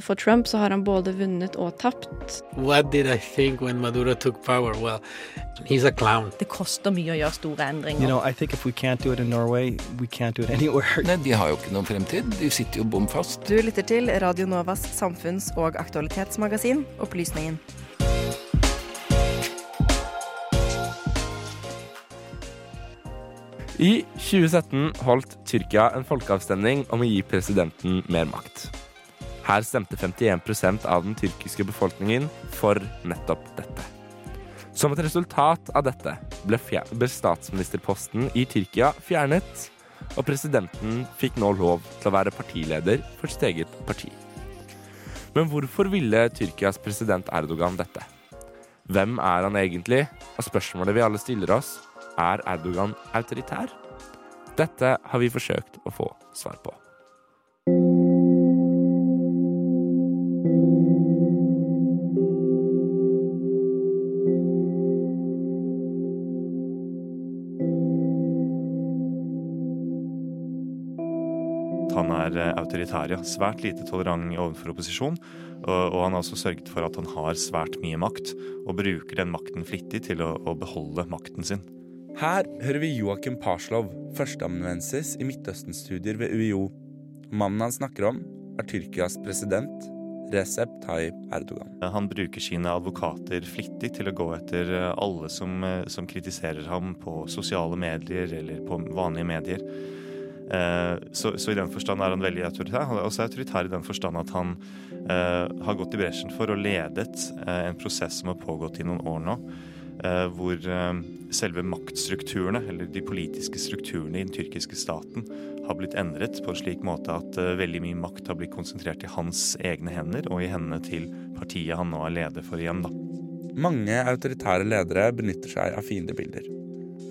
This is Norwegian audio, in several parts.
For Trump så har han både vunnet og tapt. What did I think when Maduro took power? Well, he's a clown. Det koster mye å gjøre store endringer. You know, I think if we can't do it in Norway, we can't do it anywhere. Nei, De har jo ikke noen fremtid. De sitter jo bom fast. Du lytter til Radio Novas samfunns- og aktualitetsmagasin Opplysningen. I 2017 holdt Tyrkia en folkeavstemning om å gi presidenten mer makt. Her stemte 51% av den tyrkiske befolkningen for nettopp dette. Som et resultat av dette ble, ble statsministerposten i Tyrkia fjernet, og presidenten fikk nå lov til å være partileder for sitt eget parti. Men hvorfor ville Tyrkias president Erdogan dette? Hvem er han egentlig? Og spørsmålet vi alle stiller oss, er Erdogan autoritær? Dette har vi forsøkt å få svar på. Han er eh, autoritær, ja. Svært lite tolerant overfor opposisjon. Og, han har også sørget for at han har svært mye makt, og bruker den makten flittig til å, å beholde makten sin. Her hører vi Joakim Parslov, førsteamanuensis i Midtøsten-studier ved UiO. Mannen han snakker om, er Tyrkias president Recep Tayyip Erdogan. Han bruker sine advokater flittig til å gå etter eh, alle som, eh, som kritiserer ham på sosiale medier eller på vanlige medier. Eh, så, så, i den forstand er han veldig autoritær. Han er også autoritær i den forstand at han uh, har gått i bresjen for og ledet uh, en prosess som har pågått i noen år nå. Uh, hvor selve maktstrukturene, eller de politiske strukturene i den tyrkiske staten, har blitt endret på en slik måte at veldig mye makt har blitt konsentrert i hans egne hender og i hendene til partiet han nå er leder for igjen. Da. Mange autoritære ledere benytter seg av fiendebilder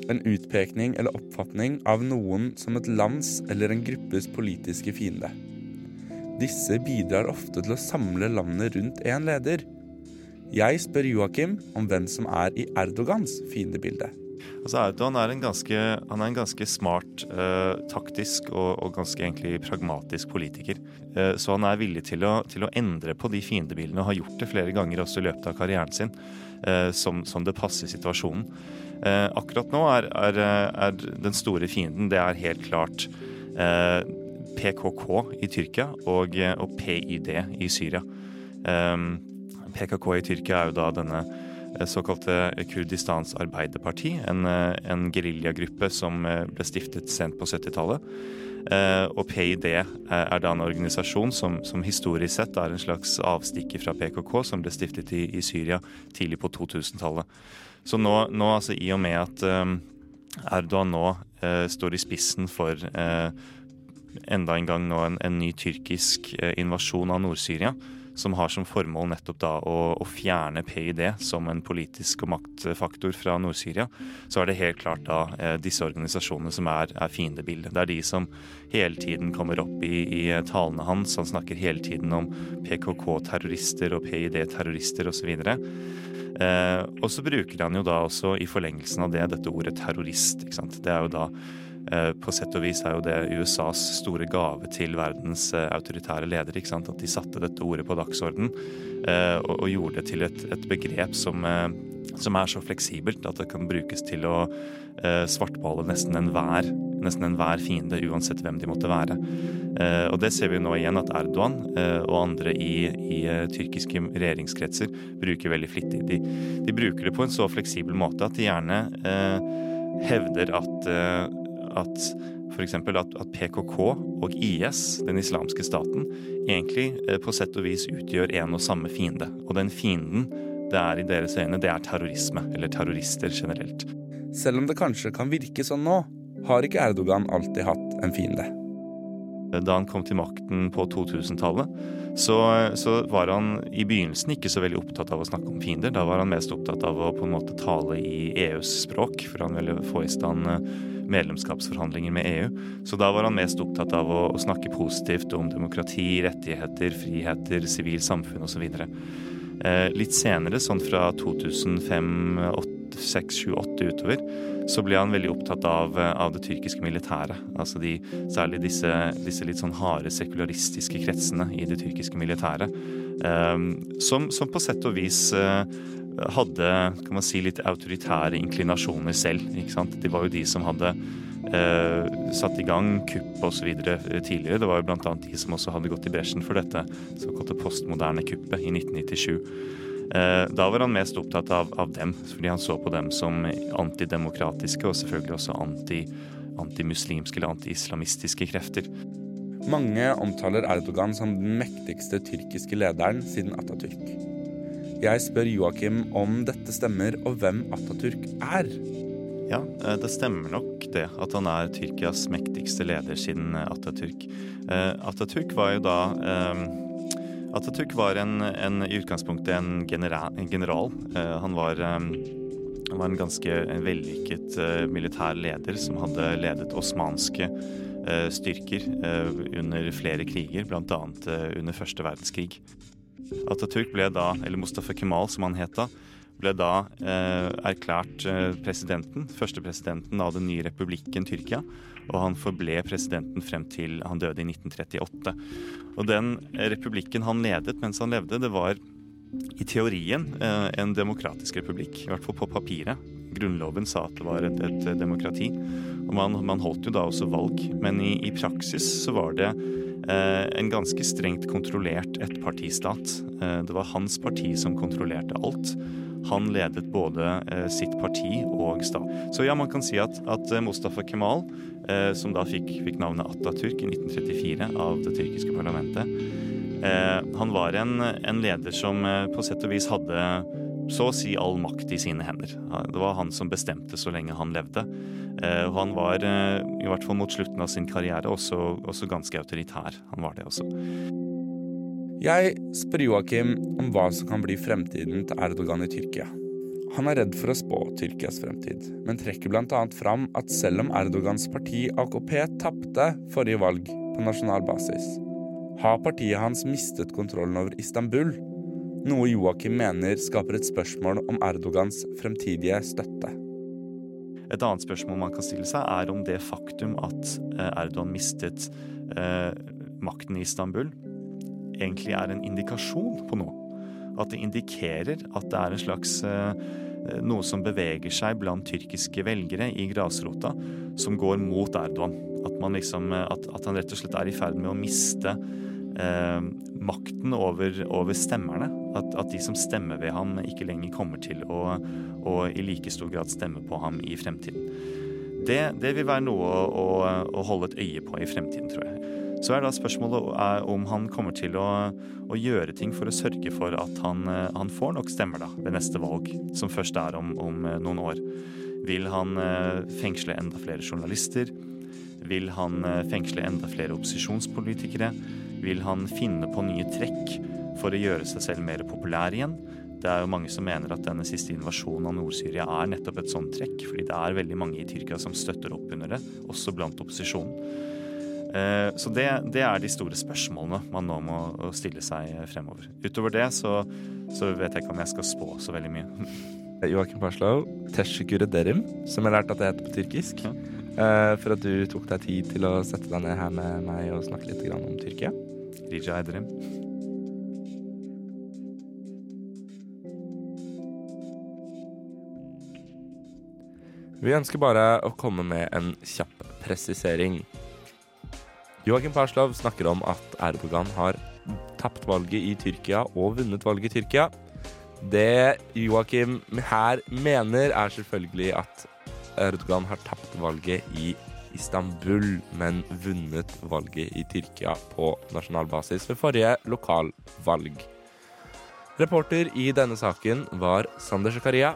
en utpekning eller oppfatning av noen som et lands eller en gruppes politiske fiende. Disse bidrar ofte til å samle landet rundt én leder. Jeg spør Joakim om hvem som er i Erdogans fiendebilde. Altså Erdogan er en ganske, er en ganske smart, eh, taktisk og, og, ganske egentlig pragmatisk politiker. Eh, så han er villig til å, til å, endre på de fiendebildene og har gjort det flere ganger også i løpet av karrieren sin, eh, som, som det passer situasjonen. Eh, akkurat nå er, er, er, den store fienden det er helt klart eh, PKK i Tyrkia og, og PYD i Syria. Eh, PKK i Tyrkia er jo da denne eh, såkalte Kurdistans Arbeiderparti, en, eh, en geriljagruppe som eh, ble stiftet sent på 70-tallet. Uh, og PID er, da en organisasjon som, som, historisk sett er en slags avstikker fra PKK, som ble stiftet i, i Syria tidlig på 2000-tallet. Så nå, nå altså, i og med at Erdogan nå står i spissen for enda en gang nå en, en ny tyrkisk invasjon av Nord-Syria, som har som formål nettopp da å, å, fjerne PID som en politisk og maktfaktor fra Nord-Syria, så er det helt klart da eh, disse organisasjonene som er, er fiendebildet. Det er de som hele tiden kommer opp i, i talene hans. Han snakker hele tiden om PKK-terrorister og PID-terrorister osv. Eh, og så bruker han jo da også i forlengelsen av det dette ordet terrorist. ikke sant? Det er jo da eh, på sett og vis er jo det USAs store gave til verdens eh, autoritære ledere. At de satte dette ordet på dagsorden eh, og, gjorde det til et, et begrep som, eh, som, er så fleksibelt at det kan brukes til å eh, svartmale nesten enhver nesten enhver fiende, uansett hvem de måtte være. Eh, og det ser vi nå igjen at Erdogan eh, og andre i, i eh, tyrkiske regjeringskretser bruker veldig flittig. De, de, bruker det på en så fleksibel måte at de gjerne eh, hevder at, at F.eks. At, at PKK og IS, den islamske staten, egentlig på sett og vis utgjør en og samme fiende. Og den fienden det er i deres øyne, det er terrorisme, eller terrorister generelt. Selv om det kanskje kan virke sånn nå, har ikke Erdogan alltid hatt en fiende. Da han kom til makten på 2000-tallet, så, så, var han i begynnelsen ikke så veldig opptatt av å snakke om fiender. Da var han mest opptatt av å på en måte tale i EUs språk, for han ville få i stand eh, medlemskapsforhandlinger med EU. Så da var han mest opptatt av å, snakke positivt om demokrati, rettigheter, friheter, sivilt samfunn osv. Eh, litt senere, sånn fra 2005-2008, seks, sju, åtte utover, så ble han veldig opptatt av, av det tyrkiske militæret. Altså de, særlig disse, disse, litt sånn harde sekularistiske kretsene i det tyrkiske militæret. Um, som, som, på sett og vis uh, hadde kan man si, litt autoritære inklinasjoner selv. Ikke sant? De var jo de som hadde eh, satt i gang kupp osv. tidligere. Det var jo bl.a. de som også hadde gått i bresjen for dette såkalte postmoderne kuppet i 1997. Eh, da var han mest opptatt av, av, dem, fordi han så på dem som antidemokratiske og selvfølgelig også anti, antimuslimske eller anti-islamistiske krefter. Mange omtaler Erdogan som den mektigste tyrkiske lederen siden Atatürk. Jeg spør Joakim om dette stemmer, og hvem Atatürk er. Ja, eh, det stemmer nok det, at han er Tyrkias mektigste leder siden Atatürk. Eh, Atatürk var jo da Atatürk var en, en, i utgangspunktet en, general. en general. Han, var, han, var, en ganske vellykket militær leder som hadde ledet osmanske styrker under flere kriger, bl.a. under første verdenskrig. Atatürk ble da, eller Mustafa Kemal som han het da, ble da erklært presidenten, førstepresidenten av den nye republikken Tyrkia og han forble presidenten frem til han døde i 1938. Og den republikken han ledet mens han levde, det var i teorien eh, en demokratisk republikk, i hvert fall på papiret. Grunnloven sa at det var et, et demokrati. Og man, man, holdt jo da også valg, men i, i praksis så var det eh, en ganske strengt kontrollert ettpartistat. Eh, det var hans parti som kontrollerte alt. Han ledet både eh, sitt parti og stat. Så ja, man kan si at, at eh, Mustafa Kemal, eh, som da fikk, fikk, navnet Atatürk i 1934 av det tyrkiske parlamentet, han var en, en leder som på sett og vis hadde så å si all makt i sine hender. Det var han som bestemte så lenge han levde. Og han var, i hvert fall mot slutten av sin karriere, også, også ganske autoritær. Han var det også. Jeg spør Joakim om hva som kan bli fremtiden til Erdogan i Tyrkia. Han er redd for å spå Tyrkias fremtid, men trekker bl.a. fram at selv om Erdogans parti AKP tapte forrige valg på nasjonal basis, har partiet hans mistet kontrollen over Istanbul, noe Joakim mener skaper et spørsmål om Erdogans fremtidige støtte. Et annet spørsmål man kan stille seg, er om det faktum at eh, Erdogan mistet eh, makten i Istanbul, egentlig er en indikasjon på noe. At det indikerer at det er en slags eh, noe som beveger seg blant tyrkiske velgere i grasrota, som går mot Erdogan. At, liksom, eh, at, at han rett og slett er i ferd med å miste eh, makten over, over stemmerne. At, at, de som stemmer ved ham, ikke lenger kommer til å, å i like stor grad stemme på ham i fremtiden. Det, det vil være noe å, å, å holde et øye på i fremtiden, tror jeg. Så er da spørsmålet om han kommer til å, å gjøre ting for å sørge for at han, eh, han, får nok stemmer da, ved neste valg, som først er om, om eh, noen år. Vil han eh, fengsle enda flere journalister? Vil han fengsle enda flere opposisjonspolitikere? Vil han finne på nye trekk for å gjøre seg selv mer populær igjen? Det er jo mange som mener at denne siste invasjonen av Nord-Syria er nettopp et sånt trekk, fordi det er veldig mange i Tyrkia som støtter opp under det, også blant opposisjonen. Eh, så det, det, er de store spørsmålene man nå må stille seg fremover. Utover det så, så vet jeg ikke om jeg skal spå så veldig mye. Joakim Parslow, teşekkür Derim, som jeg lærte at det heter på tyrkisk. Ja. Eh, for at du tok deg tid til å sette deg ned her med meg og snakke litt om Tyrkia. Rija ederim. Vi ønsker bare å komme med en kjapp presisering. Joakim Perslov snakker om at Erdogan har tapt valget i Tyrkia og vunnet valget i Tyrkia. Det Joakim her mener, er selvfølgelig at Erdogan har tapt valget i Istanbul, men vunnet valget i Tyrkia på nasjonal basis ved forrige lokalvalg. Reporter i denne saken var Sander Zakaria.